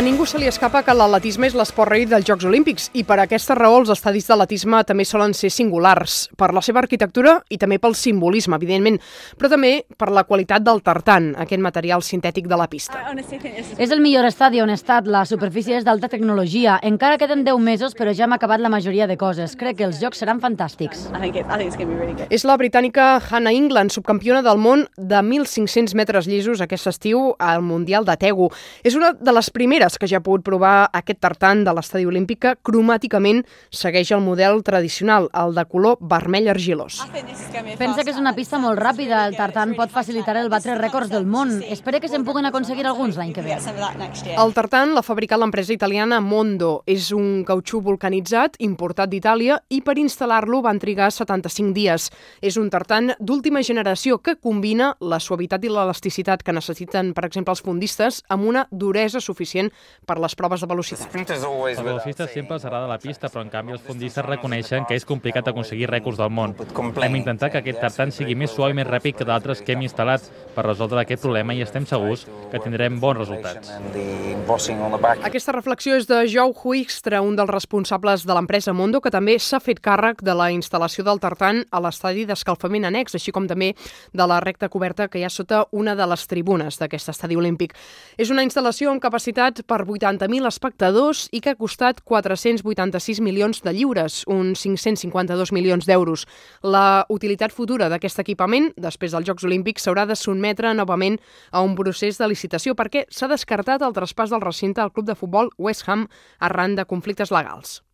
A ningú se li escapa que l'atletisme és l'esport rei dels Jocs Olímpics i per aquesta raó els estadis d'atletisme també solen ser singulars, per la seva arquitectura i també pel simbolisme, evidentment, però també per la qualitat del tartan, aquest material sintètic de la pista. És el millor estadi on he estat, la superfície és d'alta tecnologia. Encara queden 10 mesos, però ja hem acabat la majoria de coses. Crec que els jocs seran fantàstics. És la britànica Hannah England, subcampiona del món de 1.500 metres llisos aquest estiu al Mundial de Tegu. És una de les primeres que ja ha pogut provar aquest tartan de l'estadi olímpica cromàticament segueix el model tradicional, el de color vermell argilós. Pensa que és una pista molt ràpida. El tartan pot facilitar el batre rècords del món. Espero que se'n puguen aconseguir alguns l'any que ve. El tartan l'ha fabricat l'empresa italiana Mondo. És un cautxú vulcanitzat importat d'Itàlia i per instal·lar-lo van trigar 75 dies. És un tartan d'última generació que combina la suavitat i l'elasticitat que necessiten, per exemple, els fondistes amb una duresa suficient per les proves de velocitat. Els velocistes sempre els agrada la pista, però en canvi els fondistes reconeixen que és complicat aconseguir rècords del món. Hem intentat que aquest tartan sigui més suau i més ràpid que d'altres que hem instal·lat per resoldre aquest problema i estem segurs que tindrem bons resultats. Aquesta reflexió és de Joe Huigstra, un dels responsables de l'empresa Mondo, que també s'ha fet càrrec de la instal·lació del tartan a l'estadi d'escalfament annex, així com també de la recta coberta que hi ha sota una de les tribunes d'aquest estadi olímpic. És una instal·lació amb capacitat per 80.000 espectadors i que ha costat 486 milions de lliures, uns 552 milions d'euros. La utilitat futura d'aquest equipament, després dels Jocs Olímpics, s'haurà de sotmetre novament a un procés de licitació perquè s'ha descartat el traspàs del recinte al club de futbol West Ham arran de conflictes legals.